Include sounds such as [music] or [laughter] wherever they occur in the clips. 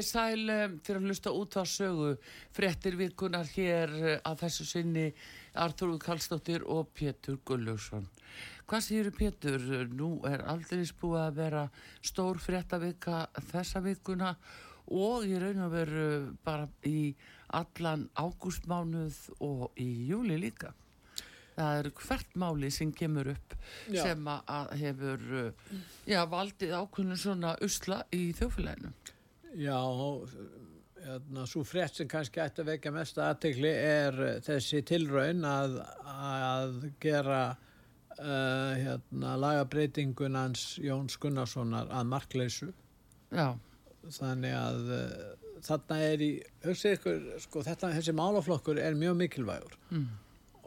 Komið sæl um, fyrir að hlusta út á sögu frettir virkunar hér uh, að þessu sinni Artur Kallstóttir og Pétur Gulljósson. Hvað séu Pétur? Nú er aldrei búið að vera stór frettavika þessa vikuna og ég raun að veru bara í allan ágústmánuð og í júli líka. Það er hvert máli sem kemur upp Já. sem að hefur uh, já, valdið ákveðinu svona usla í þjófélaginu. Já, hérna, svo frétt sem kannski ætti að vekja mest aðtegli er þessi tilraun að, að gera uh, hérna, lagabreitingun hans Jóns Gunnarssonar að markleysu. Já. Þannig að uh, þarna er í, hugsið ykkur, sko, þetta, þessi málaflokkur er mjög mikilvægur. Mm.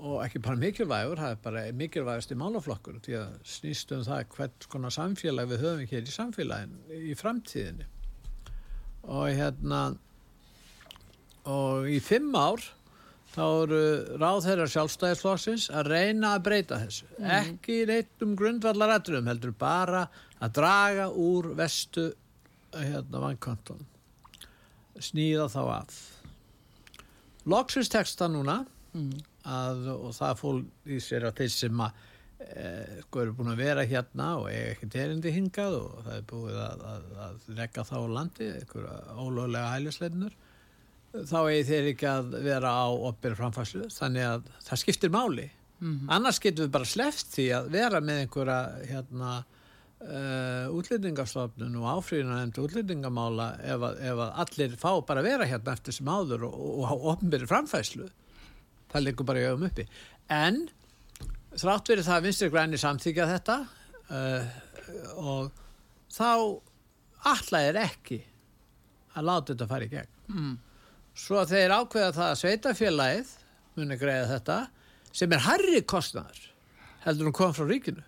Og ekki bara mikilvægur, það er bara mikilvægast í málaflokkur, því að snýst um það hvert skona samfélag við höfum hér í samfélagin í framtíðinni og hérna og í fimm ár þá eru ráðherrar sjálfstæðisflokksins að reyna að breyta þessu. Ekki neitt um grundvallarætturum heldur bara að draga úr vestu hérna vankanton snýða þá af. Loksins texta núna að, og það fól í sér að þeir sem að sko eru búin að vera hérna og eiga ekki terindi hingað og það er búið að, að, að regga þá landi, einhverja ólöglega hælisleitnur þá eigi þeir ekki að vera á opbyrju framfæslu þannig að það skiptir máli. Annars getum við bara sleppt því að vera með einhverja hérna uh, útlendingastofnun og áfríðina nefndi útlendingamála ef að, ef að allir fá bara að vera hérna eftir sem áður og, og, og opnbyrju framfæslu það liggur bara í öfum uppi. En þrátt verið það að vinstri græni samþykja þetta uh, og þá alla er ekki að láta þetta fara í gegn. Mm. svo þeir ákveða það að sveitafélagið muni greiða þetta sem er harri kostnar heldur hún kom frá ríkinu.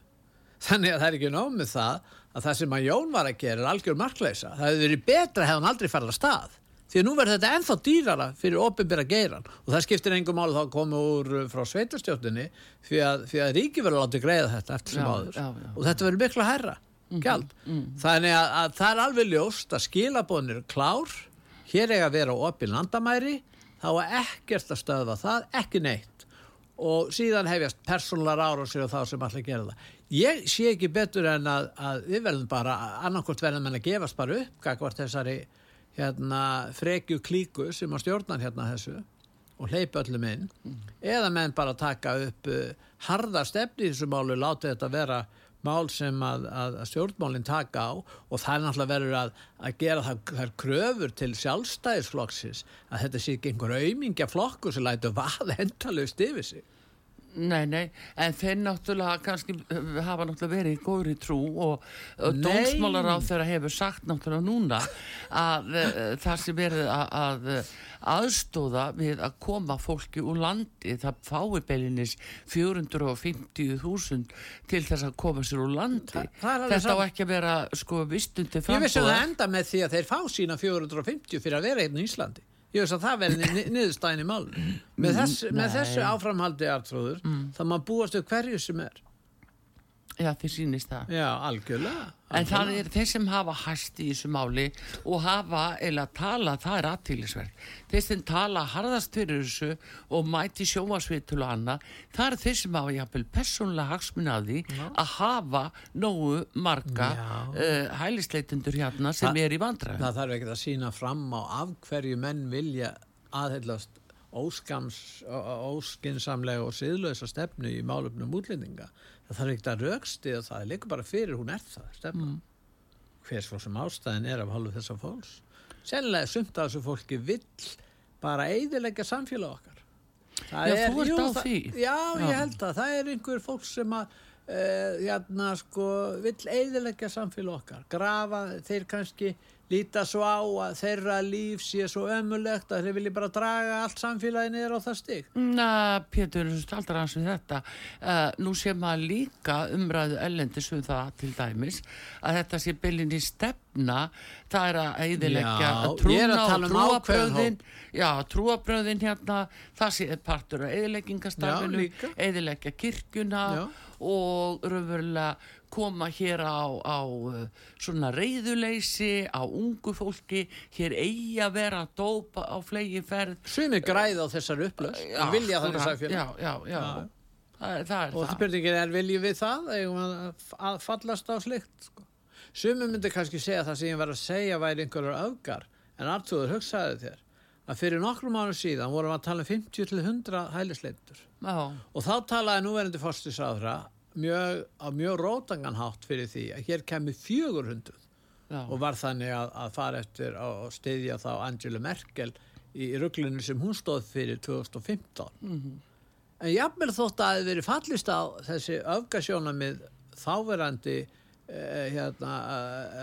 Þannig að það er ekki nóg með það að það sem að Jón var að gera er algjör markleisa það hefði verið betra hefði hann aldrei farið að stað því að nú verður þetta ennþá dýrara fyrir opinbera geiran og það skiptir engum máli þá að koma úr uh, frá sveitastjóttinni því að, því að ríki verður látið greiða þetta eftir sem Já, áður. já, já. og þetta verður miklu hærra gjald. þannig að, að það er alveg ljóst að skilabónir klár. Hér eiga að vera opin landamæri. Þá er ekkert að stöðva það, ekki neitt. Og síðan hefjast persónulegar árásir og þá sem allir gera það. Ég sé ekki betur en að, að við verðum bara, annarkort verðum en að gefast bara upp, hérna, frekju klíku sem að stjórnar hérna þessu og hleypa öllum inn, eða menn bara taka upp uh, harða stefni í þessu málu, láta þetta vera mál sem að, að, að stjórnmálinn taka á og það er náttúrulega verður að, að gera það, þær kröfur til sjálfstæðisflokksins að þetta sé ekki einhver aumingja flokkur sem lætur vað endalaust yfir sig. Nei, nei, en þeir náttúrulega kannski uh, hafa náttúrulega verið í góðri trú og, dómsmálar á þeirra hefur sagt náttúrulega núna að uh, það sem verið að, uh, aðstóða við að koma fólki úr landi, það fái beilinnis 450.000 til þess að koma sér úr landi. Alveg Þetta á ekki að vera sko vistundi Ég vissi að það enda með því að þeir fá sína 450 fyrir að vera einn í Íslandi. Ég veist að það verði ni- niðurstæðin í málun. Með, þess, með nei. þessu áframhaldi artrúður, það maður búast við hverju sem er. Já, þið sýnist það. Já, algjörlega. En það algjörlega. er þeir sem hafa hæst í þessu máli og hafa eða tala, það er aðtýlisverð. Þeir sem tala harðast fyrir þessu og mæti sjómasvitul og annað, það er þeir sem hafa jafnvel persónulega hagsmun að því að hafa nógu marga uh, hælisleitundur hérna sem Það- er í vandræðum. Það þarf ekki að sína fram á af hverju menn vilja aðhyllast óskams, óskinsamlega og siðlösa stefnu í málefnum útlendinga það þarf ekkert að rauksti og það er líka bara fyrir hún er það mm. hvers fólk sem ástæðin er af hálfu þessa fólks. Sennilega sumt af þessu fólki vill bara eidilegja samfélag okkar. Það Já, er, þú ert jú, það, Já, Já, ég held að það er einhver fólk sem að uh, hérna sko vill eidilegja samfélag okkar. Grafa þeir kannski líta svo á að þeirra líf sé svo ömulegt að þeir vilja bara draga allt samfélagi niður á það stig. Na, Pétur, alltaf hans við þetta. Uh, nú sé maður líka umræðu ellendis um það til dæmis að þetta sé bylinn í stefna það er að eidilegja trúna og um trúabröðin já, trúabröðin hérna það sé partur af eidileggingastarfinu eidilegja kirkuna já. og raunverulega koma hér á, á uh, svona reyðuleysi á ungu fólki. Hér eigi að vera að dópa á flegi ferð Svimi græð á þessar upplöst og vilja þannig sæfjörn Já, já, já. Það er það, og það. spurningin er viljið við það? Að fallast á slikt sko. Svimi myndi kannski segja það sem ég var að segja væri einhverjar öfgar en Artúður hugsaði þér að fyrir nokkrum árum síðan vorum við að tala um 50-100 hælisleitur og þá talaði núverandi fórstisraðra mjög, á mjög rótanganhátt fyrir því að hér kemur 400 Já. og var þannig að, að fara eftir að stiðja þá Angela Merkel í rugglinu sem hún stóð fyrir 2015 mm -hmm. en jafnvel þótt að það hefði verið fallist á þessi öfgasjónamið þáverandi hérna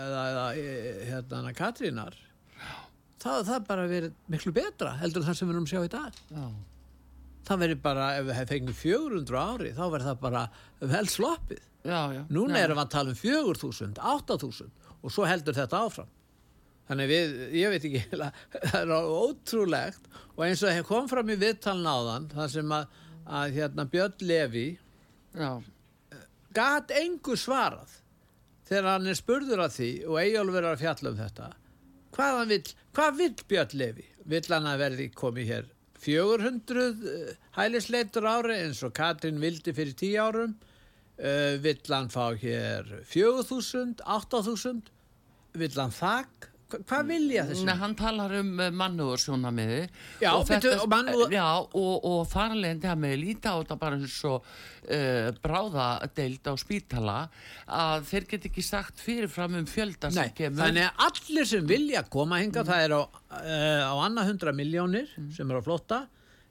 eða, eða eh, hérna Katrínar það það bara verið miklu betra heldur það sem við erum að sjá í dag. Já. Það verður bara, ef við hefum fengið 400 ári þá verður það bara vel sloppið. Já, já, núna erum við að tala um 4000, 8000 og svo heldur þetta áfram. Þannig við, ég veit ekki [laughs] það er ótrúlegt og eins og það kom fram í viðtalin áðan það sem að, að hérna, Björn Levi gæt engu svarað þegar hann er spurður af því og Eyjólfur er að fjalla um þetta hvað vil, hvað vil Björn Levi vil hann að verði komið hér 400 eh, hælisleitur ári eins og Katrin vildi fyrir 10 árum? Uh, vill hann fá hér 4000, 8000 vill hann þakk hvað vilja þessu? Nei, hann talar um uh, mannúðarsjónamiði og, og, mannúður... og, og þarlegndi að með líta á þetta bara eins og uh, bráðadeild á spítala að þeir get ekki sagt fyrirfram um fjölda sem Nei, kemur þannig að allir sem vilja koma hinga mm. það er á, uh, á annað hundra miljónir mm. sem eru á flotta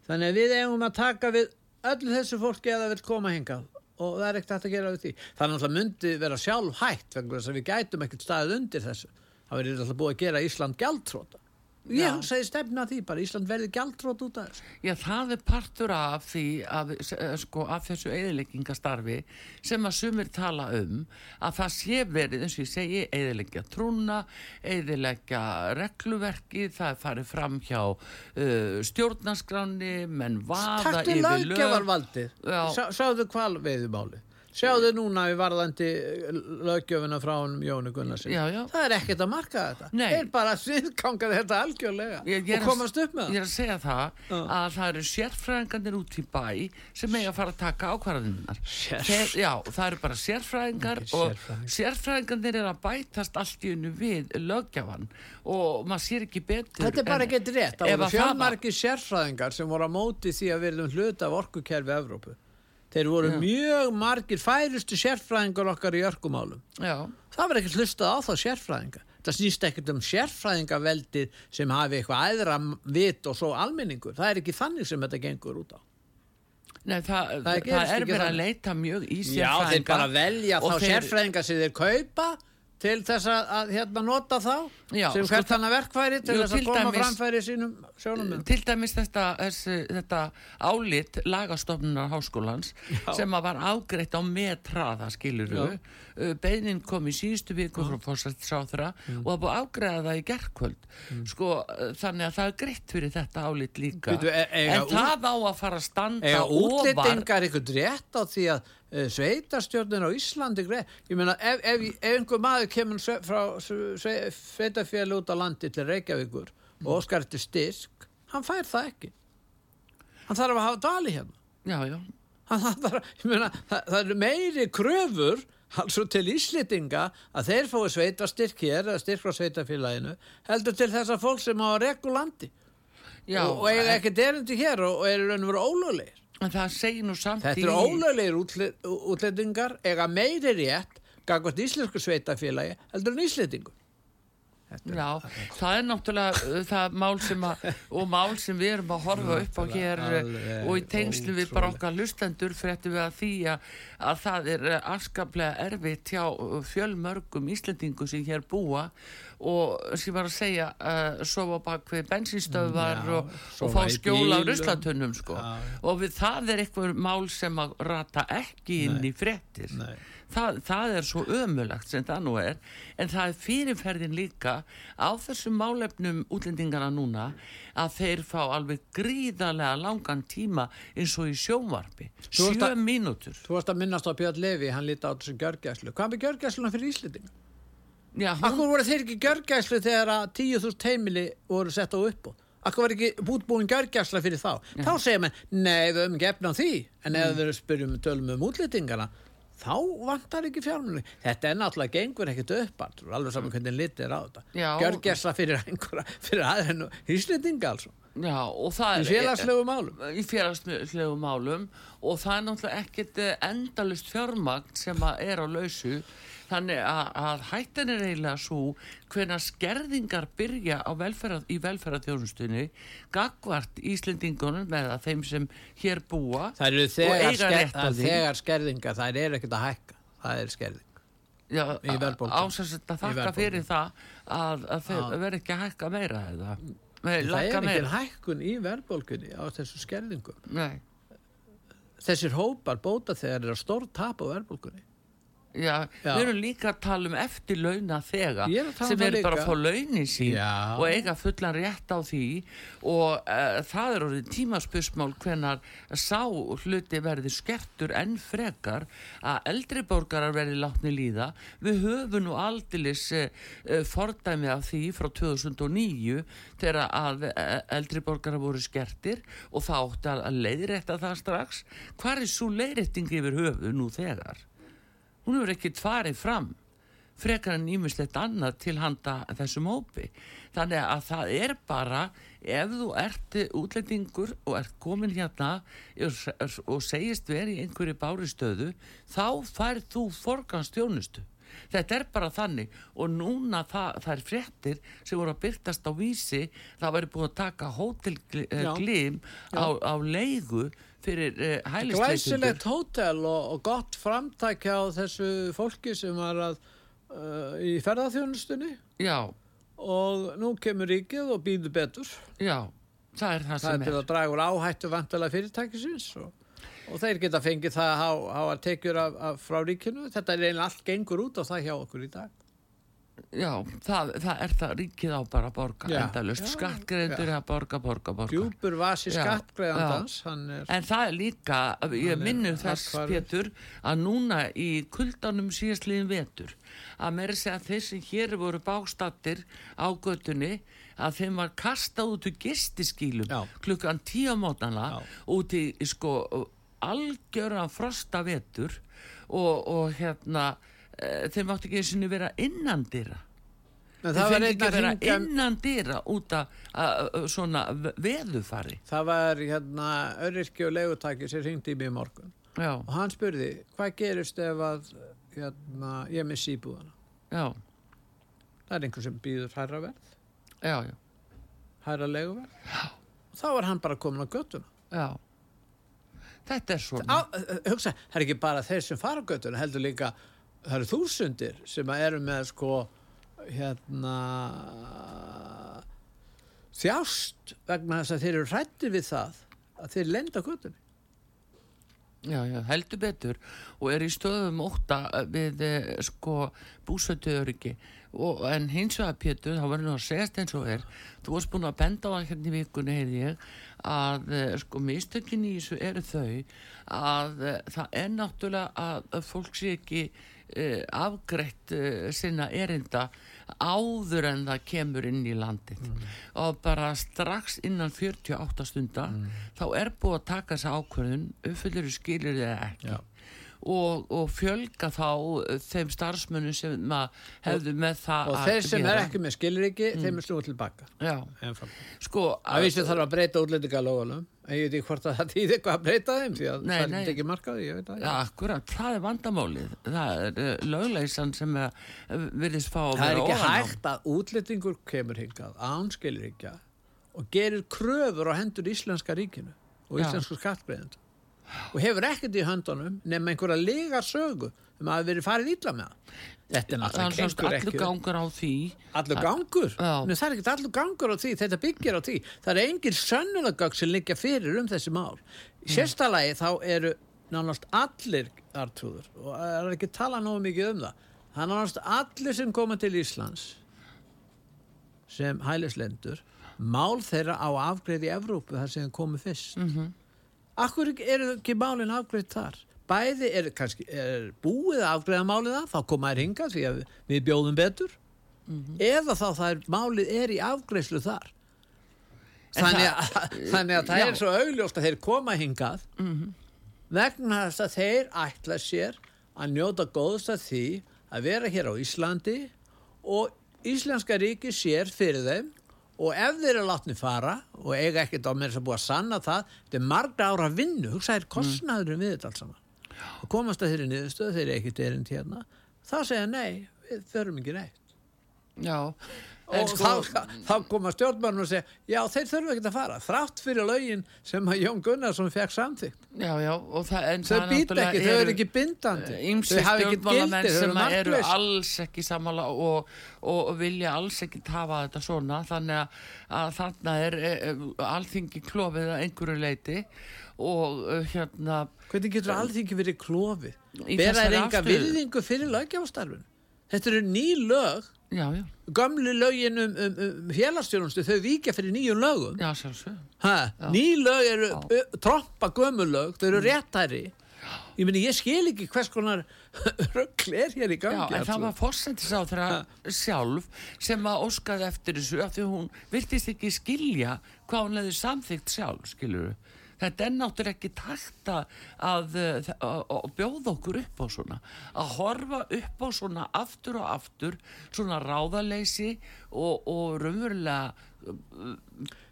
þannig að við eigum að taka við öllu þessu fólki að það vil koma hinga og það er ekkert hægt að gera við því þannig að það myndi vera sjálf hægt vegna þess að við gætum ekkert staðið undir þessu það verður alltaf búið að gera Ísland gjaldtróta ég segi stefna því bara Ísland verður gjaldtrót út af þessu. Já það er partur af því af, eh, sko, af þessu eðileggingastarfi sem að sumir tala um að það sé verið eins og ég segi eðileggja trúna eðileggja regluverki það er farið fram hjá uh, stjórnaskráni menn vaða yfir lög. Sáðu hvað veiðumáli Sjáðu núna við varðandi lögjöfuna frá Jónu Gunnarsin. Já, já. Það er ekkert að marka þetta. Nei. Er bara sviðkanga þetta algjörlega ég, ég og komast upp með það. Ég er að segja það uh. að það eru sérfræðingarnir út í bæ sem eiga að fara að taka ákvarðaninnar. Sérfræðingar? Já, það eru bara sérfræðingar og sérfræðingar. sérfræðingarnir er að bætast allt í unnu við lögjafan og maður sér ekki betur. Þetta er bara ekki rétt. Það voru fjármarki sérfræðingar sem voru að móti því að verðum hluta af orkukerfi Evrópu þeir voru Já. mjög margir færustu sérfræðingar okkar í örkumálum. Já. það var ekkert hlustað á þá sérfræðinga. Það snýst ekkert um sérfræðingaveldi sem hafi eitthvað æðra vitt og svo almenningur, það er ekki þannig sem þetta gengur út á. Nei, það, það, það er verið að leita mjög í sérfræðinga Já, þeir bara velja þá sérfræðinga sem þeir kaupa til þess að, að hérna nota þá Já, sem hvert sko, hann að verkværi til þess að koma dæmis, framfæri sínum sjónum til dæmis þetta, þessi, þetta álit lagastofnunar háskólans Já. sem að var ágreitt á metraða skiluru uh, beinin kom í síðustu viku frá fórsættisáþra og það búið ágreiða það í gerðkvöld mm. sko uh, þannig að það er greitt fyrir þetta álit líka. Býtu, e e en það á að fara að standa ofar eða útlýtingar eitthvað rétt á því að Eh, sveitarstjórnir á Íslandi ég meina ef, ef, ef einhver maður kemur frá sveitarfjölu út á landi til Reykjavíkur mm. og óskar til styrk hann fær það ekki hann þarf að hafa dali hérna já, já. Þarf, meina, það, það eru meiri kröfur altså til íslitinga að þeir fái sveitarstyrk hér eða styrk frá sveitarfélaginu heldur til þess að fólk sem á að rekku landi Já, og, og en- ekkert erindi hér og, og eru raun og veru ólöglegir. En það segir nú samt Þetta í... eru ólöglegir útlendingar, eiga meiri rétt gangvart íslensku sveitafélagi heldur en íslendingu. Já, það er náttúrulega uh, það mál sem að, og mál sem við erum að horfa upp á hér uh, og í tengslu við bara okkar lustendur fréttum við að því að, að það er uh, afskaplega erfitt hjá fjölmörgum Íslendingu sem hér búa og sem var að segja uh, sofa bak við bensinstöðvar Já, og, og fá skjóla á bílum. ruslatunnum sko. Og við, það er eitthvað mál sem að rata ekki inn Nei. í fréttir Nei. Það, það er svo ömulagt sem það nú er en það er fyrirferðin líka á þessum málefnum útlendingana núna að þeir fá alveg gríðarlega langan tíma eins og í sjónvarpi sjö mínútur Þú varst að minnast á Björn Levi, hann líti á þessu gjörgæslu. Hvað með gjörgæsluna fyrir? Já, hún, Akkur voru þeir ekki gjörgæslu þegar að 10.000 heimili voru sett á uppbóð? Akkur var ekki bútbúin gjörgæsla fyrir þá? Þá segir mann, nei, við höfum ekki efna á því. En ef við spyrjum tölum um útlendingana, þá vantar ekki fjármunni. Þetta er náttúrulega gengur ekkert upp alveg saman hvernig litið er á þetta. Já. Gjörgæsla fyrir einhverja, fyrir já, og það Í félagslegu málum. í félagslegu málum og það er náttúrulega ekkert eh, endalust fjármagn sem að er á lausu þannig að, að hættan er eiginlega svo hvenna skerðingar byrja á velferð, í velferðarþjónustunni gagvart Íslendingunum með að þeim sem hér búa og þegar, eiga rétt á því þegar skerðinga, það er ekkert að hækka. Það er skerðing. Já, ásast að þakka fyrir það að, að Já. verði ekki að hækka meira eða Nei, Það er lækka ekki hækkun í verðbólgunni á þessu skerðingum. Nei, Þessir hópar bóta þegar er að stór tap á verðbólgunni. Já, Já. við erum líka að tala um eftir launa þega Ég er um sem það eru bara að fá launin sín Já. og eiga fullan rétt á því og uh, það er orðið tímaspörsmál hvenar sá hluti verði skertur enn frekar að eldri borgarar verði látni líða við höfum nú aldilis uh, uh, fordæmi af því frá 2009 þegar að eldri borgarar voru skertir og það átti að leiðrétta það strax hvað er svo leiðrétting yfir höfu nú þegar hún hefur ekkert farið fram frekar en ímislegt annað til handa þessum hópi. Þannig að það er bara ef þú ert útlendingur og ert komin hérna og segist verið í einhverju báristöðu þá færð þú forganstjónustu þetta er bara þannig. Og núna það, það er fréttir sem voru að byrtast á vísi það væri búið að taka hótelglim á, á leigu fyrir uh, hælisleitundur Glæsilegt hótel og, og gott framtæk á þessu fólki sem var að, uh, í ferðarþjónustunni já, og nú kemur ríkið og býður betur. já, það er það, Það sem er til er að draga úr áhættu vantilega fyrirtækisins og, og þeir geta fengið það að að tekjur af, af frá ríkinu. Þetta er eiginlega allt gengur út á það hjá okkur í dag. Já, það, það er það ríkið á bara að borga Já, endalust, skattgreðendur er að borga, borga, borga. Djúpur vasi skattgreðandans, er... En það er líka, ég Hann er minnu þess. Pétur að núna í kuldanum síðastliðin vetur að meira segja að þeir sem hér voru bástattir á göttunni að þeim var kastað út úr gistiskýlum Já. klukkan tíu á mótana út í sko algjöran frosta vetur og, og hérna e, þeim mátti ekki einu sinni vera innandira En Þeir einn ekki vera hringja... innan dýra út af svona ve- veðufari. Það var hérna öryrki og legutaki sem hringdi í mig morgun Já, og hann spurði hvað gerist ef að hérna, ég missi íbúðana. já, Það er einhver sem býður hærra verð, já, já, hærra leguverð. Já. Þá var hann bara komin á göttuna. já. Þetta er Á, svona. uh, hugsa, það er ekki bara þeir sem fara á göttuna, heldur líka, það eru þúsundir sem eru með sko, hérna, þjást vegna þess að þeir eru hrættir við það að þeir lenda á göttunni. Já, já, heldur betur og er í stöðum ótta uh, við uh, sko búsötuöryggi og en hins vegar Pétur, þá verður nú að segjast eins og er þú varst búin að benda á það hérna í vikunni heyrði ég að uh, sko mistökin í þessu eru þau að það er náttúrulega að fólk sé ekki uh, afgreitt uh, sinna erinda áður en það kemur inn í landið. Og bara strax innan 48 stunda þá er búið að taka þessa ákvörðun uppfyllir skilir þið ekki. Já. Og, og fjölga þá uh, þeim starfsmönnum sem hefðu með það og að þeir sem gera. er ekki með skilriki þeim er snúið tilbaka. Sko, að vísi þarf að breyta útlendingalóðunum en ég veit ekki hvort að það týði eitthvað að breyta þeim því að Nei, það er ekki. Markaði, Já, akkurat, það er vandamálið. Það er uh, lögleysan sem uh, virðist fá að það er vera ekki ofan á. hægt að útlendingur kemur hingað án skilrikja og gerir kröfur á hendur íslenska ríkinu og íslensku skattgreðend og hefur ekkert í höndunum nema einhverja lega sögu um að hafa verið farið illa með það. Þetta er Það náttúrulega allur ekki gangur á því. allur gangur. Nei, það er ekkert allur gangur á því þetta byggir á því, það er engin sönnunagögg sem liggja fyrir um þessi mál. Sérstalagi þá eru nánast allir artrúður og það er ekki talað nógu mikið um það það er nánast allir sem koma til Íslands sem hælislendur mál þeirra á afgreið í Evrópu þar sem þeim komu fyrst. Mm -hmm. Akkur eru ekki málin afgreið þar? Bæði er, kannski, er búið að afgreiða málið það þá koma þær hingað því að við bjóðum betur. Eða þá það er, málið er í afgreiðslu þar. Þannig það- að, þannig að það Já. er svo augljóst að þeir koma hingað vegna þess að þeir ætla sér að njóta góðst að því að vera hér á Íslandi og Íslenska ríki sér fyrir þeim og ef þeir eru látni fara og eiga ekkert á mér sem búið að sanna það þetta er margra ára vinnu, hugsaðir kostnaðurinn við þetta alls saman. Og komast að þeirri niðurstöðu þeir eru ekkert erind hérna þá segja nei, við förum ekki neitt. Já, og þá, þá koma stjórnmörnum og segja já þeir þurfa ekki að fara þrátt fyrir lögin sem að Jón Gunnarsson fekk samþygt já, já, og það, en þau það býta ekki, þau eru ekki bindandi. Ímsi þau hafa ekki stjórnmálamenn gildi, þau eru að eru alls ekki samála og, og vilja alls ekki hafa þetta svona. Þannig að, að þarna er e, e, alþingi klofið að einhverju leiti og e, hérna hvernig getur alþingi verið klófið Í bera þessari er enga virðingu fyrir lögjáfastarfin þetta eru ný lög já, já, gömlu lögin um, um, um félagstjónustu þau víkja fyrir nýjum lögum. Já, ha, ný lög eru Já. ö, trompa gömul lög, þau eru réttæri ég meni ég skil ekki hvers konar [laughs] röggl er hér í gangi en það var þeirra sjálf sem að óskaði eftir þessu af því hún virtist ekki skilja hvað hún hefði samþygt sjálf, skilur Þetta er náttúrulega ekki takt að, að, að, bjóða okkur upp á svona. Að horfa upp á svona aftur og aftur, svona ráðaleysi og, og raunverulega uh,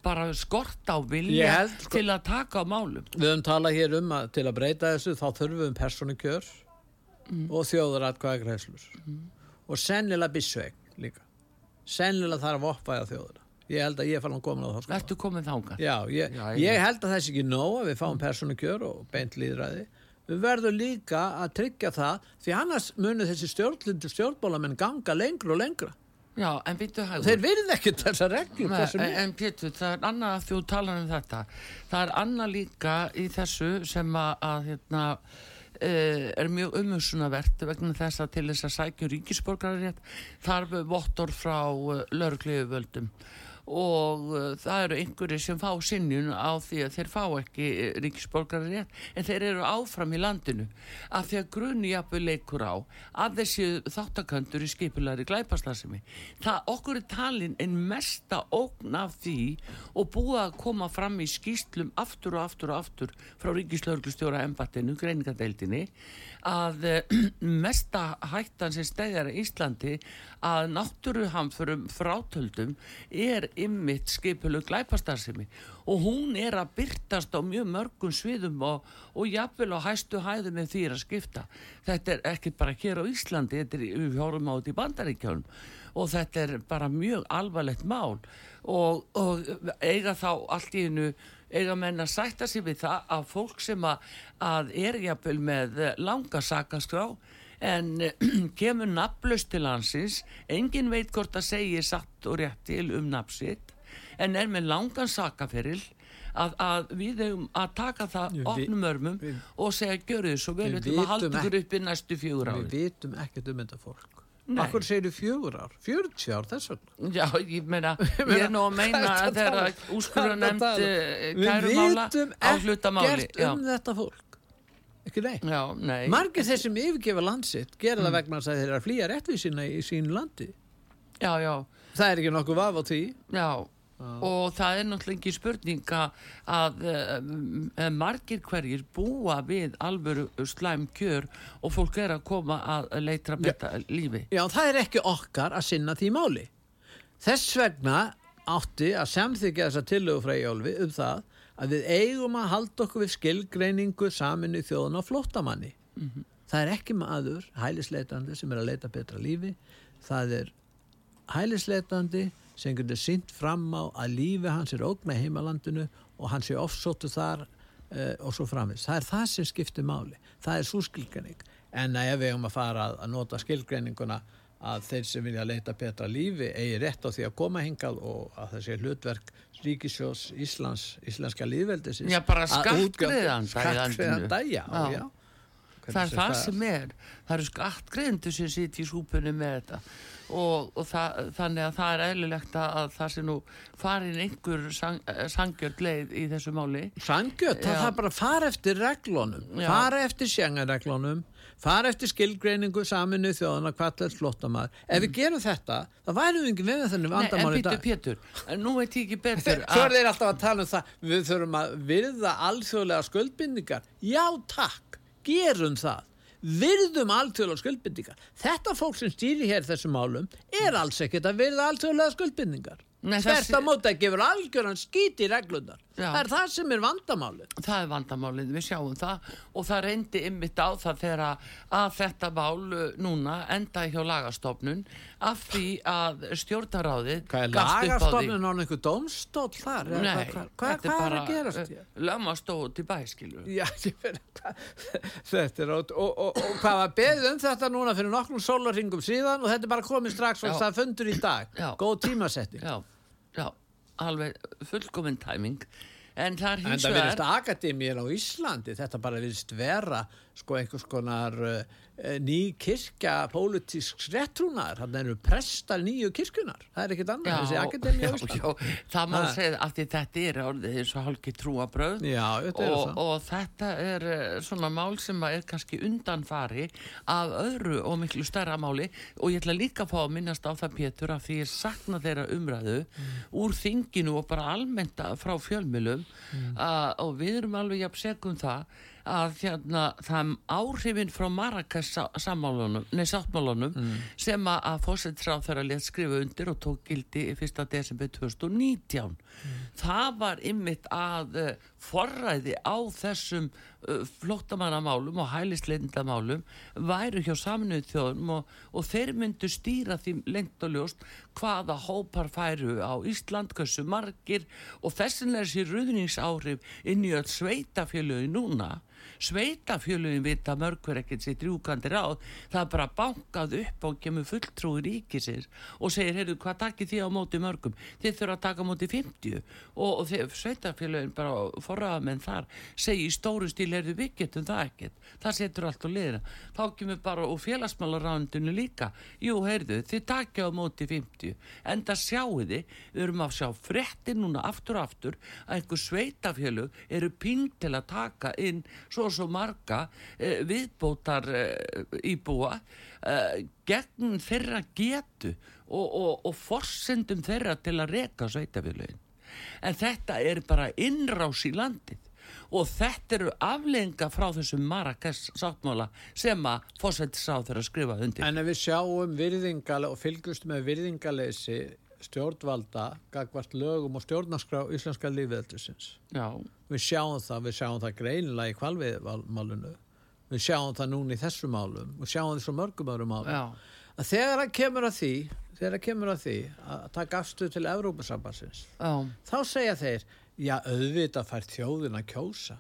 bara skort á vilja held, sko- til að taka á málum. Við höfum talað hér um að til að breyta þessu þá þurfum við um persónukjör og þjóðaratkvæðagreislur og sennilega bissveik líka. Sennilega þarf að oppaða þjóðara. Ég held að ég er fann að koma á það sko. Ertu komin þangað? Já, ég, Já, ég ég- held að það sé ekki nóg að við fáum persónukjör og beint líðræði. Við verðum líka að tryggja það því annars munu þessi stjórnlindu stjórnbólamenn ganga lengra og lengra. Já, en býttu hægur. Þeir virði ekki þessa hversu en, en Pétur, það er annað að þú talar um þetta það er annað líka í þessu sem að, að hérna, uh, er mjög umhersunavert vegna þess að til þess að sækjum ríkisborgararétt þarf vottor frá uh, lörgliðuvöldum og uh, það eru einhverjir sem fá sinjun á því að þeir fá ekki uh, ríkisborgararétt en þeir eru áfram í landinu. Af því að jafnvel leikur á að þessi þáttakandur í skipulari glæpastasemi það okkur er talin en mesta ógn af því og búið að koma fram í skýslum aftur og aftur og aftur frá ríkislauglustjóra embattinu, greiningadeildinni að eh, [clears throat] mesta hættan sem stæðjar í Íslandi að náttúruhamförum frátöldum er ymmit skipulu glæpastarsimi og hún er að byrtast á mjög mörgum sviðum og, og jafnvel á hæstu hæðum með því að skipta. Þetta er ekki bara hér á Íslandi, þetta er við fjórum á þetta í bandaríkjálum og þetta er bara mjög alvarlegt mál. Og, og eiga þá allt í hennu eiga menn að sætta sig við það að fólk sem að, að er jafnvel með langa sakaskrá en [clears throat] kemur nafnlaust til hansins, engin veit hvort að segja satt og rétt til um nafnsitt, en er með langan sakaferil að, að við hefum að taka það Við- opnum örmum við- og segja gjörðu þið svo vel, Við við ætlum að halda vitum ykkur upp í næstu fjögur Við ári. vitum ekkert um þetta fólk. Akkur segir fjögur ár, 40 ár þess vegna. Já, ég meina, [laughs] ég er nú að meina að ertu að nefnd um? Við kærumála vitum á hlutamáli. ekkert um þetta fólk. Ekki nei. Já, nei. Margir þeir sem yfirgefa landsitt gera það vegna að þeir eru að flýja réttvísina í sín landi. Já, já, Það er ekki nokkuð vaf á því. já. Og það er náttúrulega ekki spurning að, að uh, margir hverjir búa við alvöru slæm kjör og fólk er að koma að leitra betta lífi. Já, það er ekki okkar að sinna því máli. Þess vegna átti að samþykja þessa tillögu frá Jólfi um það að við eigum að halda okkur við skilgreiningu saminu þjóðun á flóttamanni. Mm -hmm. Það er ekki maður, hælisleitandi, sem er að leita betra lífi. Það er hælisleitandi sem getur sínt fram á að lífi hans er ógna í heimalandinu og hans er ofsóttu þar uh, og svo framins. Það er það sem skiptir máli. Það er svo skilgreining. En ef við eigum að fara að, að nota skilgreininguna að þeir sem vilja leita betra lífi eigi rétt á því að koma hingað og að það sé hlutverk Ríkisjós Íslands, Íslenska lífveldisins Já, bara skattgreðan Skattgreðan dæja, já, já. Það er það sem er Það eru skattgreðendur sem sitt í súpunni með þetta og, og það, þannig að það er eðlilegt að það sé nú farin einhver sang, sangjörd leið í þessu máli Sangjörd, það er bara að fara eftir reglunum fara eftir sjengarreglunum fara eftir skilgreiningu saminu þjóðana hvað er flottamæður. Ef við gerum þetta, þá værum við ekki með þenni vandamáli í dag. En Pétur, Pétur, nú veit ég ekki betur. [laughs] Svo er þeir alltaf að tala um það, við þurfum að virða alþjóðlega skuldbindningar. Já, takk, gerum það. Virðum alþjóðlega skuldbindningar. Þetta fólk sem stýri hér þessum málum er alls ekkert að virða alþjóðlega skuldbindningar. Þetta móta verið algjörðan skýti í reglunar. Já. Það er það sem er vandamálið. Það er vandamálið, við sjáum það og það reyndi ymmit á það þegar að þetta mál uh, núna enda hjá lagastofnun af því að stjórnaráðið Hvað er lagastofnun á einhver domstól þar? Nei, hvað, hvað, hvað er að gerast? Lögmastóð til bæskilu. Já, [laughs] þetta er og, og, og, og hvað var beðið um þetta núna fyrir nokkrum sólarringum síðan og þetta er bara komið strax og það fundur í dag. Já. Góð tímasetting. Já já, alveg fullkominn tæming en það er hins vegar en það verðist akademíir á Íslandi þetta bara verðist vera sko einhvers konar uh, ný kirkja pólitísks réttrúnar, hann eru prestar nýju kirkunar, það er ekkit annað þessi akademi á Ísland. það má segja að þetta er eins og hálki trúabröð og, og þetta er eh, svona mál sem er kannski undanfari af öðru og miklu stærra máli. Og ég ætla líka að fá að minnast á það Pétur að því ég sakna þeirra umræðu mm. úr þinginu og bara almennta frá fjölmjölum mm. og við erum alveg jafn segum það að hérna, það áhrifin frá Marrakesh sáttmálunum mm. sem að fósittsráð þeirra létt skrifa undir og tók gildi í 1. desember 2019 mm. það var ymmit að uh, forræði á þessum uh, flottamannamálum og hælisleindamálum væru hjá saminuð þjóðum og, og þeir myndu stýra því lengt og ljóst hvaða hópar færu á Ísland, hversu margir og þessin er sér ruðningsáhrif inn í öll sveitafélögi núna sveitafjölugin vita mörgur ekkert sér drjúkandi ráð. Það er bara bankað upp og kemur fulltrúi ríkisins og segir, heyrðu, hvað takkir því á móti mörgum? Þið þurfa að taka móti 50 og, og sveitafjölugin bara forraða menn þar segir í stóru stíl, heyrðu, við getum það ekkert. Það setur allt á liðina þá kemur bara úr félagsmálarándinu líka. Jú, heyrðu, þið takja á móti 50 en það sjáu þið við erum að sjá frettir núna aftur og aftur að einhver sveitafjölug eru ping til að taka inn svo og svo marga eh, viðbótar eh, íbúa eh, gegn þeirra getu og, og, og forsendum þeirra til að reka sveitafélagin. En þetta er bara innrás í landið og þetta eru aflenga frá þessum Marrakes sáttmála sem að fórsættis á þeirra skrifa undir. En ef við sjáum virðingale og fylgjumst með virðingaleysi stjórnvalda gagvart lögum og stjórnarskrá íslenska lífveldisins. Já. Við sjáum það, við sjáum það greinilega í kvalviðmálunu. Við sjáum það núna í þessu málum. Við sjáum því svo mörgum öðrum málum. Að þegar það kemur að því, þegar það kemur að því að taka afstuð til Evrópasambansins, þá segja þeir, já auðvitað fær þjóðin að kjósa.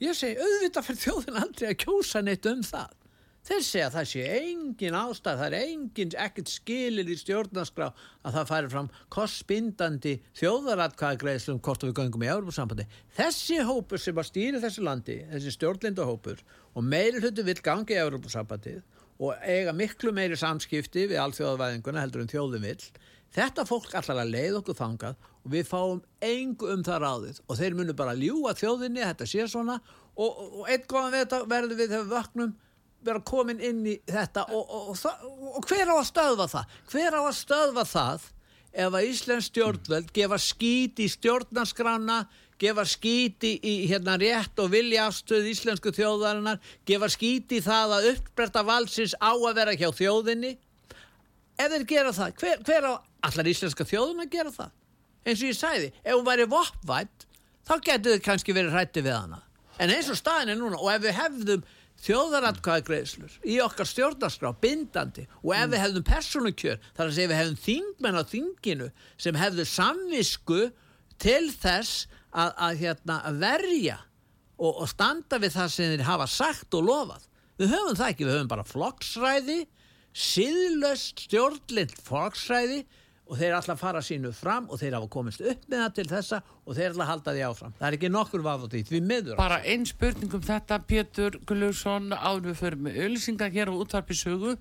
Ég segi, auðvitað fær þjóðin aldrei að kjósa neitt um það. Þeir segja að það sé engin ástæð, það er engin ekkert skilir í stjórnarskrá að það færi fram kostbindandi þjóðaratkvæðagreðslum hvort við göngum í Európa-sambandi. Þessi hópur sem að stýri þessu landi, þessi stjórnlindahópur og meiri hlutu vil gangi í Európa-sambandið og eiga miklu meiri samskipti við allþjóðavæðinguna heldur en þjóðum vill, þetta fólk allar að leið okkur þangað og við fáum engu um það ráðið og þeir munu bara ljúa þjóðinni, þetta sé svona og, og einn góðan verður við þegar við vaknum vera komin inn í þetta og, og, og, og hver á að stöðva það hver á að stöðva það ef að Íslands stjórnvöld gefa skít í stjórnarskrána, gefa skít í, hérna rétt og viljaafstöð íslensku þjóðarinnar, gefa skít í það að uppbretta valsins á að vera hjá þjóðinni. Ef þeir gera það, hver, hver á allar íslenska þjóðun að gera það? Eins og ég sæði, ef hún væri voppvætt, þá getur þau kannski verið hrætti við hana. En eins og staðin er núna, og ef við hefðum þjóðaratkvæðagreislur í okkar stjórnarskrá, bindandi og ef við hefðum personukjör, þar að segja við hefðum þingmenn á þinginu sem hefðu samvisku til þess að, að, hérna, að verja og, og standa við það sem þeir hafa sagt og lofað. Við höfum það ekki, við höfum bara flokksræði, síðlöst stjórnlind flokksræði og þeir alltaf fara sínu fram og þeir hafa komist upp með það til þessa og þeir alltaf halda því áfram. Það er ekki nokkur vaf á því, því miður. Bara einn spurning um þetta, Pétur Gullaursson, áður við fyrir með ölsinga hér á útvarpisögu.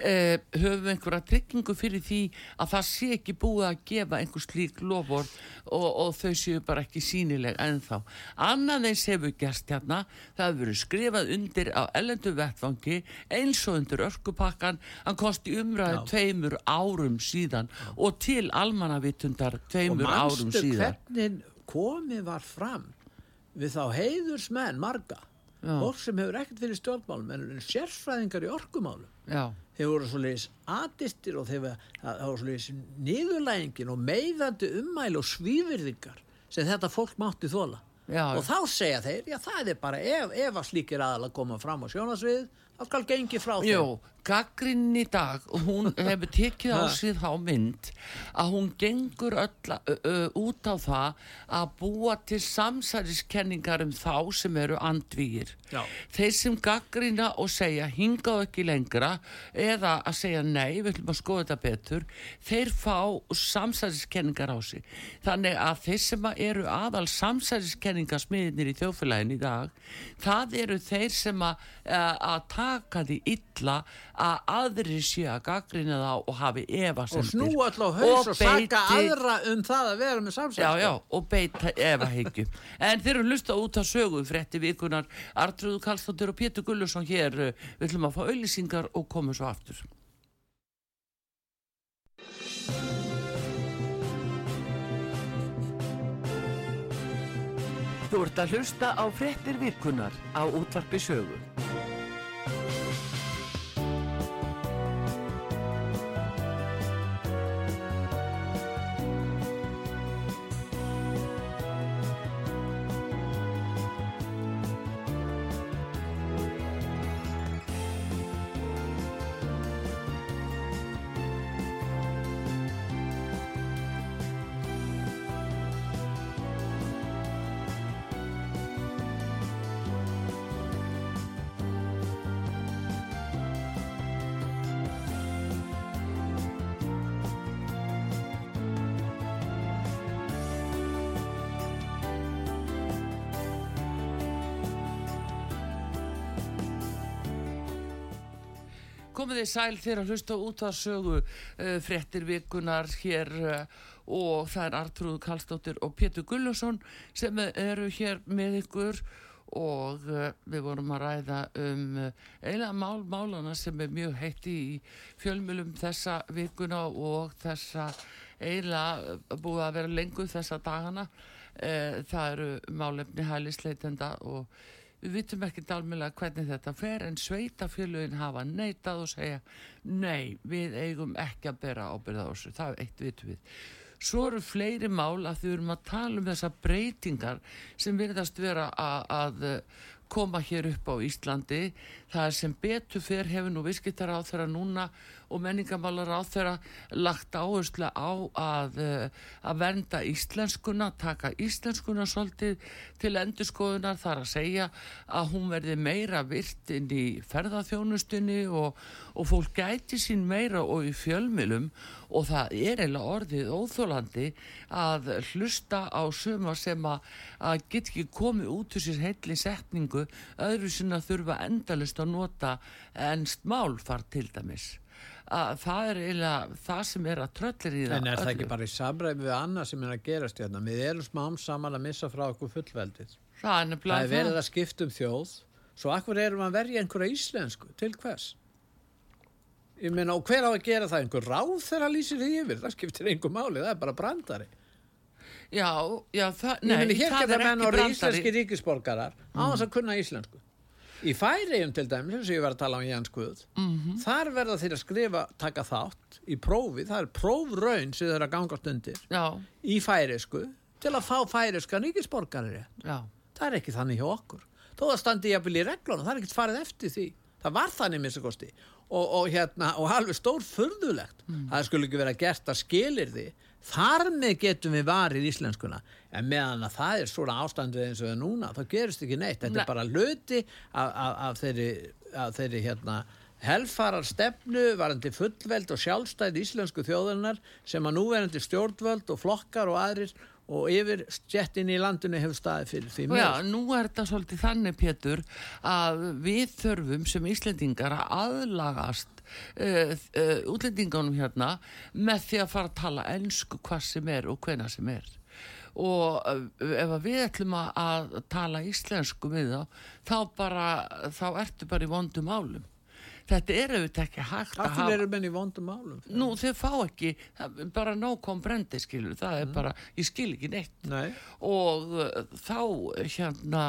Eh, höfum við einhverja tryggingu fyrir því að það sé ekki búið að gefa einhver slík lofur og, og þau séu bara ekki sínileg ennþá. Annað eins hefur gerst hérna, það hefur verið skrifað undir á ellendu vettfangi eins og undir örkupakkan, hann kosti umræðu tveimur árum síðan og til almannavitundar tveimur árum síðan. Komið var fram við þá heiðursmenn marga. Fólk sem hefur ekkert fyrir stjórnmálum en sérfræðingar í orkumálum. Já. þeir voru svo leiðis atistir og þeir voru, það það voru svo leiðis niðurlægingin og meiðandi ummæli og svívirðingar sem þetta fólk mátti þóla Já, og þá segja þeir, já það er bara ef, ef að slíkir aðal að koma fram á sjónasvið þá skal gengi frá þeim. Jú, gaggrinn í dag og hún [laughs] hefur tekið á sig þá mynd að hún gengur öll ö, ö, út á það að búa til samsæriskenningar um þá sem eru andvígir. Já. Þeir sem gaggrina og segja hingað ekki lengra eða að segja nei, við ætlum að skoða þetta betur, þeir fá samsæriskenningar á sig. Þannig að þeir sem eru aðal samsæriskenningasmiðinir í þjófélagin í dag, það eru þeir sem að, að taka því illa að aðri sé að gaggrina þá og hafi og efasendir. snúa alltaf haus og, saka beiti- aðra um það að vera með samsætt Já, já, og beita efahyggju. [laughs] En þeir eru hlusta út á sögu frétti vikunar Artrúðu Karlsdóttir og Pétur Gullusson hér. uh, Við ætlum að fá auðlýsingar og komum svo aftur. Þú ert að hlusta á fréttir vikunar á útvarpi sögu. Komið þið sæl þegar að hlusta út að sögu uh, fréttir vikunar hér uh, og það er Artrúð Karlsdóttir og Pétur Gullusson sem eru hér með ykkur og uh, við vorum að ræða um eiginlega mál málana sem er mjög heitt í fjölmjölum þessa vikuna og þessa eiginlega búið að vera lengur þessa dagana. Það eru málefni hælisleitenda og við vitum ekki alveg hvernig þetta fer en sveitafélugin hafa neitað og segja nei, við eigum ekki að bera ábyrða á þessu, það er eitt vitum við. Svo eru fleiri mál að þau erum að tala um þessar breytingar sem virðast vera að, að koma hér upp á Íslandi. Það er sem betur fyrr hefur nú viskittar á þeirra núna og menningamálar á þeirra lagt áherslu á að, eh, að vernda íslenskuna, taka íslenskuna svolítið til endurskoðunar þar að segja að hún verði meira virt inn í ferðaþjónustunni og, og fólk gæti sín meira og í fjölmilum og það er eiginlega orðið óþólandi að hlusta á suma sem að, að get ekki komið út úr sér heilli setningu öðru sinna þurfa endalust að nota ennst málfar til dæmis að það er eiginlega það sem er að tröllir í það En er það öllu. ekki bara í samræmi við annað sem er að gerast hérna? Við erum smám saman að missa frá okkur fullveldið. það er Það er verið að skipta um þjóð. Svo akkur erum að verja einhverja íslensku? Til hvers? Ég meina, og hver á að gera það? Einhver ráð þegar að lýsir því yfir? Það skiptir einhver máli, það er bara brandari. Já, já, það, Ég nei, hér það geta er menn ekki orðið brandari. íslenski ríkisborgarar á þess að kunna íslensku. Í Færiðum til dæmis, eins og ég var að tala um Jans Guð, Mhm. þar verða þeir að skrifa, taka þátt í prófi, það er prófraun sem þeir eru að gangast undir Já, í færisku til að fá færiska ríkisborgari. já, Það er ekki þannig hjá okkur. Þó það standi jafnvel í reglunum, það er ekkert farið eftir því. Það var þannig minnstakosti. Og, og hérna, og alveg stór furðulegt. Það skulle ekki vera gert að skilir því. Þar með getum við varið íslenskuna. En meðan að það er svona ástandið eins og það núna, þá gerist ekki neitt. Þetta Nei. er bara hluti af, af, af þeirri, af þeirri hérna, helfarar stefnu varandi fullveld og sjálfstæð íslensku þjóðunar sem að núverandi stjórnvöld og flokkar og aðrir og yfir stjettin í landinu hefur staðið fyrir því Já, nú er þetta svolítið þannig, Pétur, að við þurfum sem Íslendingar að aðlagast uh, uh, útlendingunum hérna með því að fara að tala ensku hvað sem er og hvena sem er. Og uh, ef við ætlum að tala íslensku við þá, þá bara, þá ertu bara í vondum álum. Þetta er auðvitað ekki hægt að Af hafa... hverju eru menn í vondum málum? Nú, þeir fá ekki, það bara no komprendi, skilur, það er bara, ég skil ekki neitt. Nei. og uh, þá hérna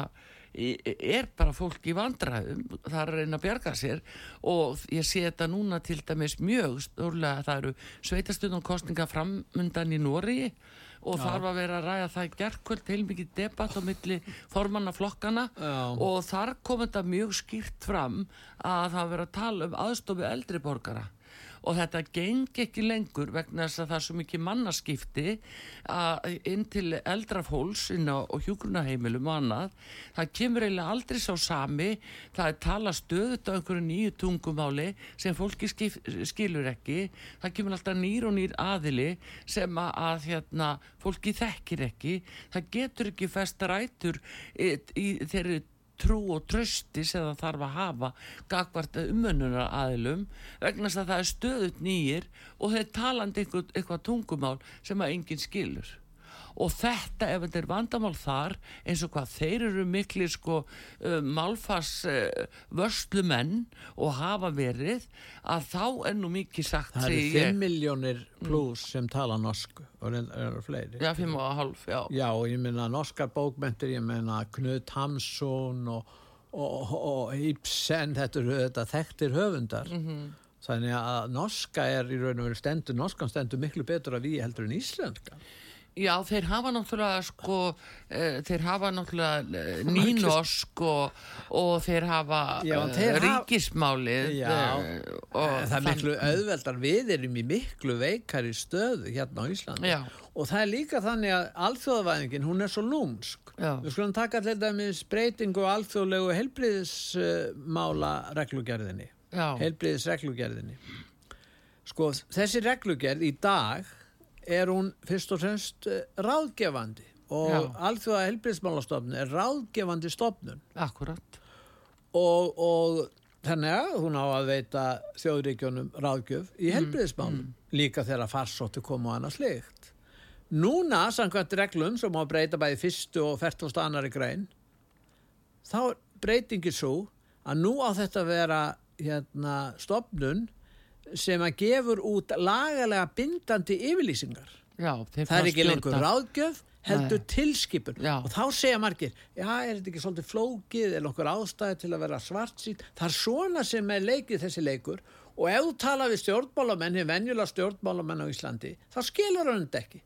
er bara fólk í vandræðum það er að reyna að bjarga sér. Og ég sé þetta núna til dæmis mjög stórlega það eru sveitastundum kostninga framundan í Nóri og þar var verið að ræða það í gerkvöld heilmikið debatt á milli formanna flokkana Já. og þar kom þetta mjög skýrt fram að það verið að tala um aðstofi eldri borgara og þetta gengi ekki lengur vegna þess að það er svo mikið mannaskipti inn til eldra fólks inn á hjúgrunaheimilum og annað. Það kemur eiginlega aldrei sá sami. Það er tala stöðut á einhverju nýju tungumáli sem fólki skif, skilur ekki. Það kemur alltaf nýr og nýr aðili sem að, að hérna, fólki þekkir ekki. Það getur ekki festa rætur í, í þeirri trú og trösti sem það þarf að hafa gagvart umönnunar aðilum vegna að það er stöðut nýjir og þeir talandi eitthvað, eitthvað tungumál sem að enginn skilur og þetta ef þetta er vandamál þar eins og hvað þeir eru mikli sko uh, málfars uh, vörslumenn og hafa verið að þá er nú mikið sagt Það eru 5 ég. miljónir pluss sem tala norsku og það eru fleiri. já, fimm og hálf, já Já, og ég meina norskar bókmentir, ég meina Knut Hamsun og, og, og Ibsen, þetta eru þetta þekktir höfundar. Mhm. Þannig að norska er í raun og veru stendur, norskan stendur miklu betur að við heldur en íslenska. Já, þeir hafa náttúrulega sko, uh, þeir hafa náttúrulega uh, nýnorsk og, og þeir hafa Já, en uh, þeir ríkismálið Já, eh, og það er miklu auðveldar, við erum í miklu veikari stöðu hérna á Íslandi. Já. og það er líka þannig að alþjóðavæðingin, hún er svo lúmsk. Við skulum taka til dæmis breytingu á alþjóðlegu heilbriðismála reglugerðinni. Já. heilbriðisreglugerðinni sko, þessi reglugerð í dag er hún fyrst og fremst eh, ráðgefandi og Já. alþjóða heilbriðismálastofnun er ráðgefandi stofnun. Akkurat. Og, og þannig að hún á að veita þjóðríkjónum ráðgjöf í Mm, helbriðismálum líka þegar farsóttu koma og annað slikt núna samkvæmt reglum sem á að breyta bæði fyrstu og færtúst annari grein þá breytingin svo að nú á þetta að vera hérna, stopnun sem að gefur út lagalega bindandi yfirlýsingar. Já, það er ekki lengur ráðgjöf heldur Nei. tilskipun. Já. og þá segja margir, já er þetta ekki svolítið flókið er nokkur ástæði til að vera svart það er svona sem er leikið þessi leikur. Og ef þú tala við stjórnmálamenn hefur venjulega stjórnmálamenn á Íslandi þá skilur hann þetta ekki.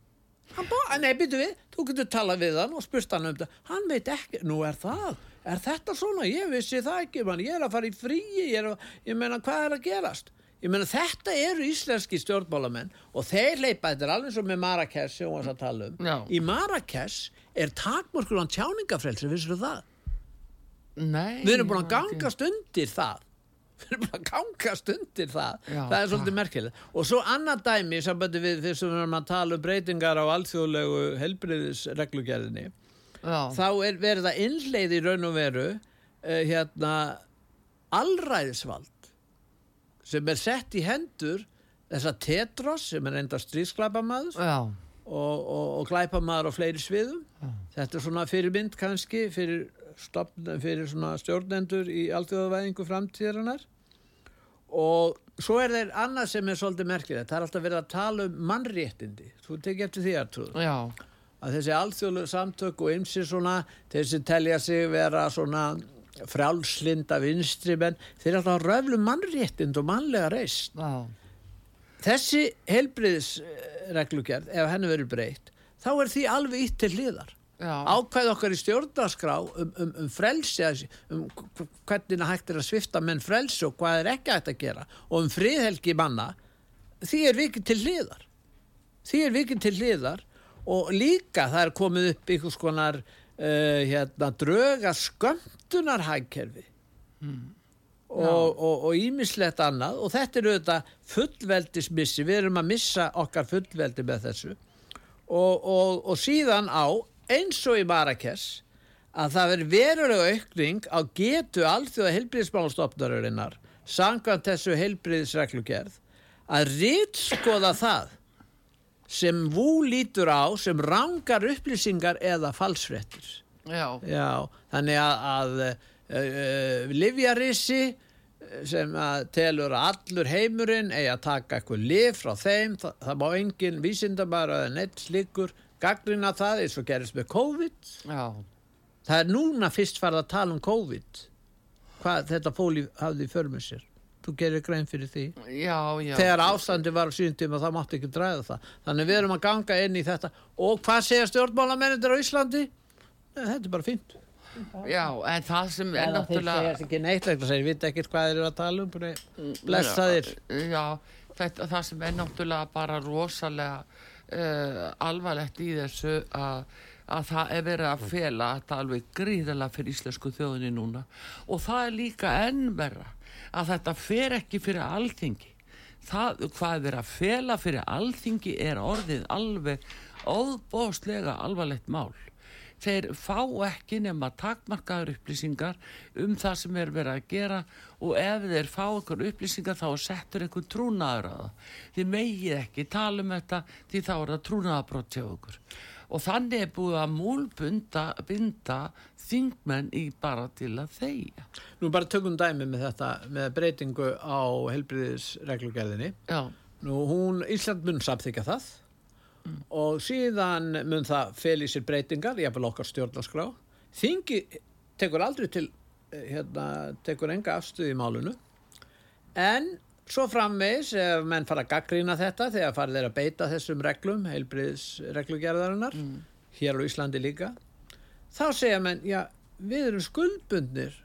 Nei byrju við, þú getur talað við hann og spurst hann um þetta, hann veit ekki nú er það, er þetta svona, ég vissi það ekki man, ég er að fara í fríi ég, að, ég meina hvað er að gerast ég meina þetta eru íslenski stjórnmálamenn og þeir leipa, þetta er alveg svo með Marrakesh sem við varum að tala um. Já. í Marrakesh er takmörkur á tjáningafrelsi, vissir það? Nei við erum búin að gangast undir það. [laughs] Við erum búin að gangast undir það. Já, það er svolítið takk. merkilegt. Og svo annað dæmi sem við fyrst sem við erum að tala um breytingar á alþjóðlegu helbriðisreglugerðinni Já, þá er verið að innleið í raun og veru uh, hérna allræðisvald sem er sett í hendur þessa Tetros sem er enda stríðsklapamaður já, og, og, og glæpamaður á fleiri sviðum. Þetta er svona fyrirmynd kannski fyrir, stofn, fyrir svona stjórnendur í alþjóðavæðingu framtíðarinnar. Og svo er þeir annað sem er svolítið merkilegt, það er alltaf verið að tala um mannréttindi, þú tekið eftir því að Já, að þessi alþjóðlegu samtök og ymsi svona, þessi telja sig vera svona frjálslinda vinstri menn, þeir alltaf að röflu mannréttind og mannlega reist já, þessi helbriðisreglugerð ef henni verið breytt, þá er því alveg ítt til hliðar. Já. ákvæð okkar í stjórnarskrá um, um, um frelsi um hvernig hægt er að svifta menn frelsi og hvað er ekki hægt að gera og um friðhelgi manna því er vikið til hliðar. Því er vikið til hliðar og líka það er komið upp einhvers konar uh, hérna, dröga skömmtunarhægkerfi og ímislegt annað. Og þetta er auðvitað fullveldismissi við erum að missa okkar fullveldi með þessu. Og, og, og síðan á eins og í Marrakes að það veri verulega aukning á getu alþjóða heilbriðismálstofnarinnar samkvæmt þessu heilbriðisreglugerð að rýtskoða það sem vú lítur á sem rangar upplýsingar eða falsfrettir. já. Já, þannig að, að uh, uh, livjarissi sem að telur að allur heimurinn eigi að taka eitthvað lif frá þeim, það, það má engin vísindabara eða neitt slíkur gagnrina það eins og gerist með COVID já. það er núna fyrst farið að tala um COVID hvað þetta fóli hafði í förmur sér þú gerir grein fyrir því. Já, já. þegar ástandi var á síðan tíma það mátti ekki dræða það. Þannig við erum að ganga inn í þetta. Og hvað segja stjórnmálamennir á Íslandi? Þetta er bara fínt. Já, en það sem er en þeir náttúrulega... segja ekki neitt vegna þeir vita ekkert hvað þeir eru að tala um blessaðir Já, þetta, það sem er náttúrulega bara rosalega uh, alvarlegt í þessu að, að það er verið að fela þetta alveg gríðalega fyrir íslensku þjóðinni núna. Og það er líka enn verra að þetta fer ekki fyrir alþingi. Það, hvað er að fela fyrir alþingi er orðið alveg óbóðslega alvarlegt mál þeir fá ekki nema takmarkaður upplýsingar um það sem er verið að gera og ef þeir fá einhver upplýsingar þá settur einhver trúnaður að það. Þið megið ekki tala um þetta því þá er það trúnaðabrott hjá okkur. Og þannig er búið að múlbunda binda þingmenn í bara til að þeia. Nú bara tökum dæmi með þetta með breytingu á helbriðisreglugerðinni Já, Nú hún, Ísland mun samþykja það og síðan mun það fel í sér breytingar, jafnvel okkar stjórnarskrá. Þingi tekur aldrei til, eh, hérna, tekur enga afstuð í málunu. En svo framvegis, ef menn fara að gaggrýna þetta þegar farið þeir að beita þessum reglum, heilbriðisreglugerðarinnar, hér á Íslandi líka, þá segja menn, já, við erum skuldbundnir,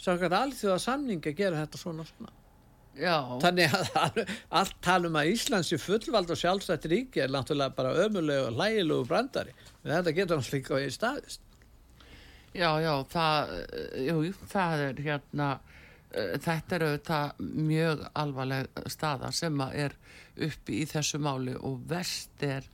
sákvæmt alþjóða samning að gera þetta svona og svona. já, Þannig að allt talum að Íslands er fullvald og sjálfstætt ríki er náttúrulega bara ömulegu og hlægilegu brandari. En þetta getur hans líka í staðist. já, já, það, jú, það er hérna, þetta er auðvitað mjög alvarleg staða sem er uppi í þessu máli og verst er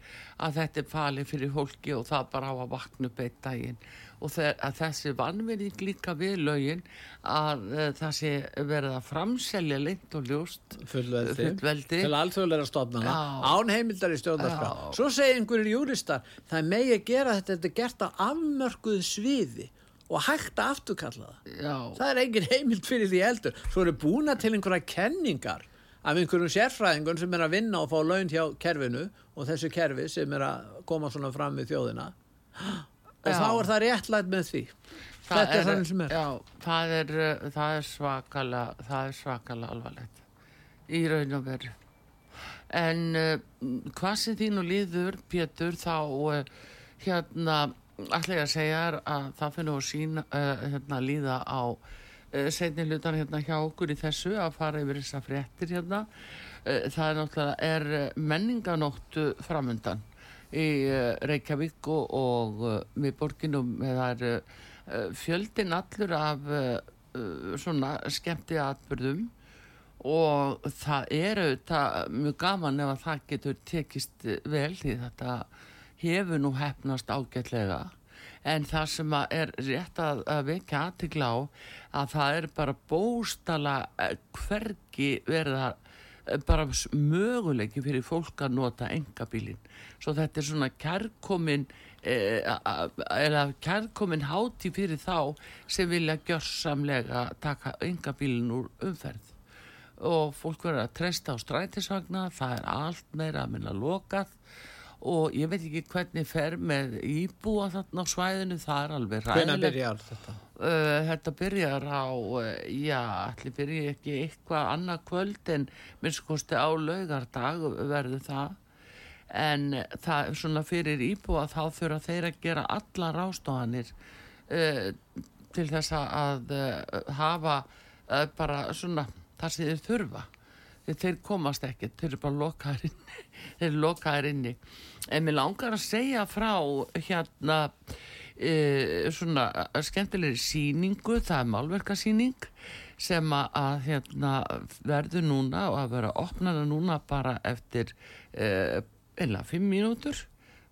að þetta er falið fyrir fólki og það bara á að vakna upp eitt daginn og þessi vannvinning líka við lögin að uh, það sé verið að framselja leint og ljóst Fullveldi. fullveldi Til alþjóðlega stofnana. Án heimildar í stjórnarskrá. Já. Svo segir einhverjir júristar, það megi gera þetta, þetta er gert á afmörkuðu sviði og hægt að afturkalla það. Já, Það er engin heimild fyrir því heldur. Svo eru búna til einhverja kenningar af einhverjum sérfræðingun sem er að vinna og fá laun hjá kerfinu og þessu kerfi sem er að koma svona fram við þjóðina. Og Já. þá er það réttlætt með því. Þetta er þannig sem er. Já, það er, uh, það er svakalega, það er svakalega alvarlegt í raun og veru. En uh, hvað sem þín og líður, Pétur, þá uh, hérna, ætla ég að segja þér að það finnur að sína, uh, hérna, líða á uh, seinni hlutan hérna hjá okkur í þessu að fara yfir þessa fréttir hérna. Uh, það er náttúrulega, er menninganóttu framundan í Reykjavík og, og við borginum, það er fjöldin allur af svona skemmti atbyrðum og það er auðvitað mjög gaman ef að það getur tekist vel því þetta hefur nú hefnast ágætlega. En það sem er rétt að, að vekja aðtikla á að það er bara bóstala hvergi verið að eh, bara möguleiki fyrir fólk að nota engabílin svo þetta er svona kærkomin eh, eða kærkomin háti fyrir þá sem vilja gjörsamlega taka engabílin úr umferð. Og fólk verður að treysta á strætisvagna, það er allt meira að minna lokað og ég veit ekki hvernig fer með íbúa þarna á svæðinu, það er alveg ræðilegt. Hvenær byrjar þetta? Uh, þetta byrjar á, uh, já, allir byrja ekki eitthvað annað kvöld en minnst kosti á laugardag verður það. En það er svona fyrir íbúa þá þurfa þeir að gera alla rástofanir uh, til þess að uh, hafa uh, bara svona það sem þeir þurfa. Þeir, komast ekki, þeir eru bara lokaðir inni. [laughs] þeir eru lokaðir inni. En mér langar að segja frá hérna e, svona skemmtilegri síningu, það er málverkasíning sem að, hérna, verður núna og að vera opnana núna bara eftir e, einlega fimm mínútur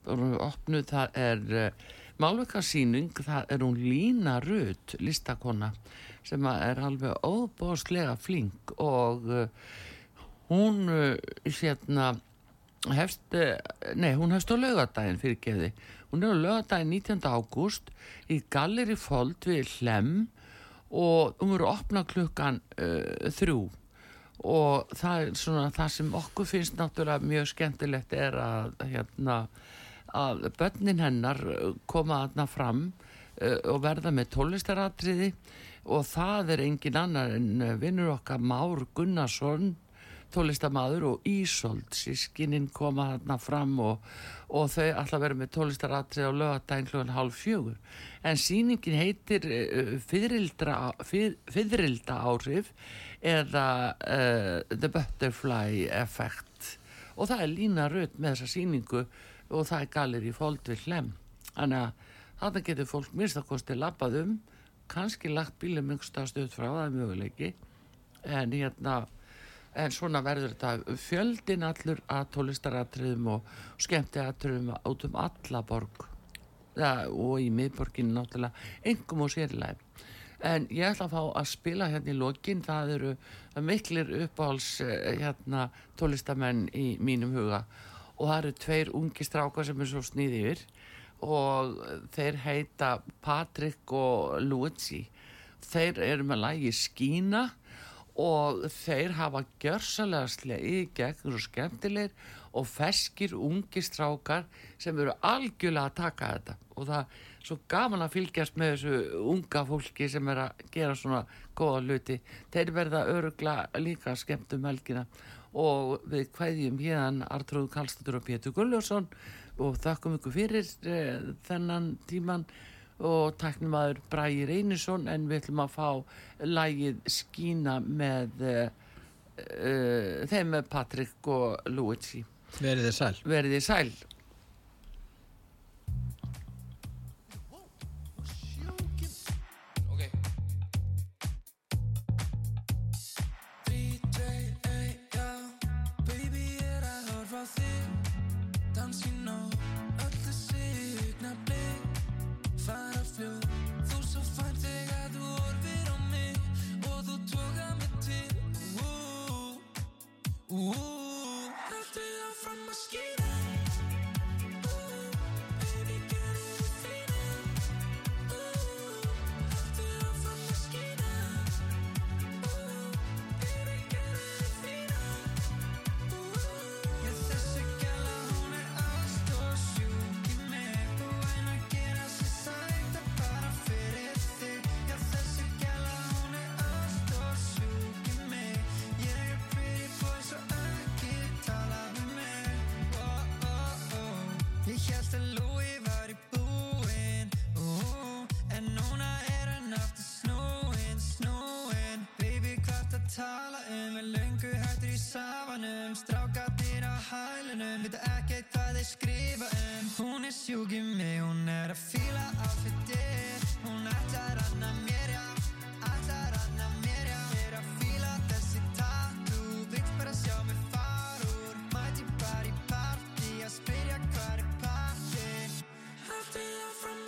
og opnuð það er e, málverkasíning, það er hún Lína Rudd, listakona sem er alveg óbóðslega flink og hún e, hérna hefst, e, nei hún hefst á laugadaginn fyrir geði Hún er á lögadaginn 19. ágúst í Galleri Fold við Hlem og hún verður opna klukkan uh, þrjú og það er svona það sem okkur finnst náttúrulega mjög skemmtilegt er að, hérna, að börnin hennar koma aðna fram uh, og verða með tólistaratriði og það er engin annar en vinnur okkar Már Gunnarsson tólistamadur og Ísold sískininn koma þarna fram og, og þau alltaf verður með tólistaratrið á lögadaginn kl. halv fjögur. En síningin heitir uh, fyririlda áhrif eða uh, The Butterfly Effect. Og það er lína raut með þessa síningu og það er galir í fold við hlem þannig að þarna getur fólk minnstakosti lappað um kannski lagt bílum yngsta stöð frá það er möguleiki. En hérna en svona verður þetta fjöldin allur að tólistaratriðum og skemmtiatriðum út um alla borg. Ja, og í miðborginu náttúrulega engum og sérlega en ég ætla að fá að spila hérna í lokin. Það eru miklir uppáhals hérna tólistamenn í mínum huga. Og það eru tveir ungi strákar sem er svo sníði yfir. Og þeir heita Patrik og Luigi. Þeir eru með lægi Skína og þeir hafa gjörsalega slegið í gegn og skemmtilegir og feskir ungi strákar sem eru algjörlega að taka þetta. Og það er svo gaman að fylgjast með þessu unga fólki sem er að gera svona góða luti þeir verða örugla líka skemmt um helgina. Og við hvaðjum hérna Artrúð Kallstadur og Pétur Gulljósson og þakkum ykkur fyrir eh, þennan tíman og taknum Bræði Reynisson en við ætlum að fá lægið skína með uh, uh, þeim með Patrik og Luigi. Verið þið sæl. Verið þið sæl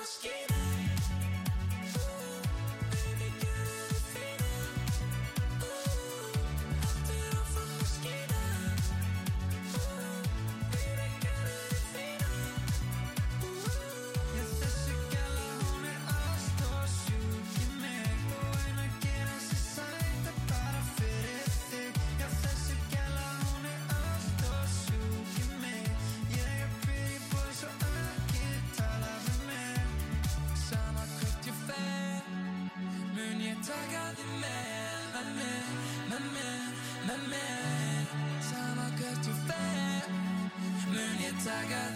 skin. Mun ég taka þig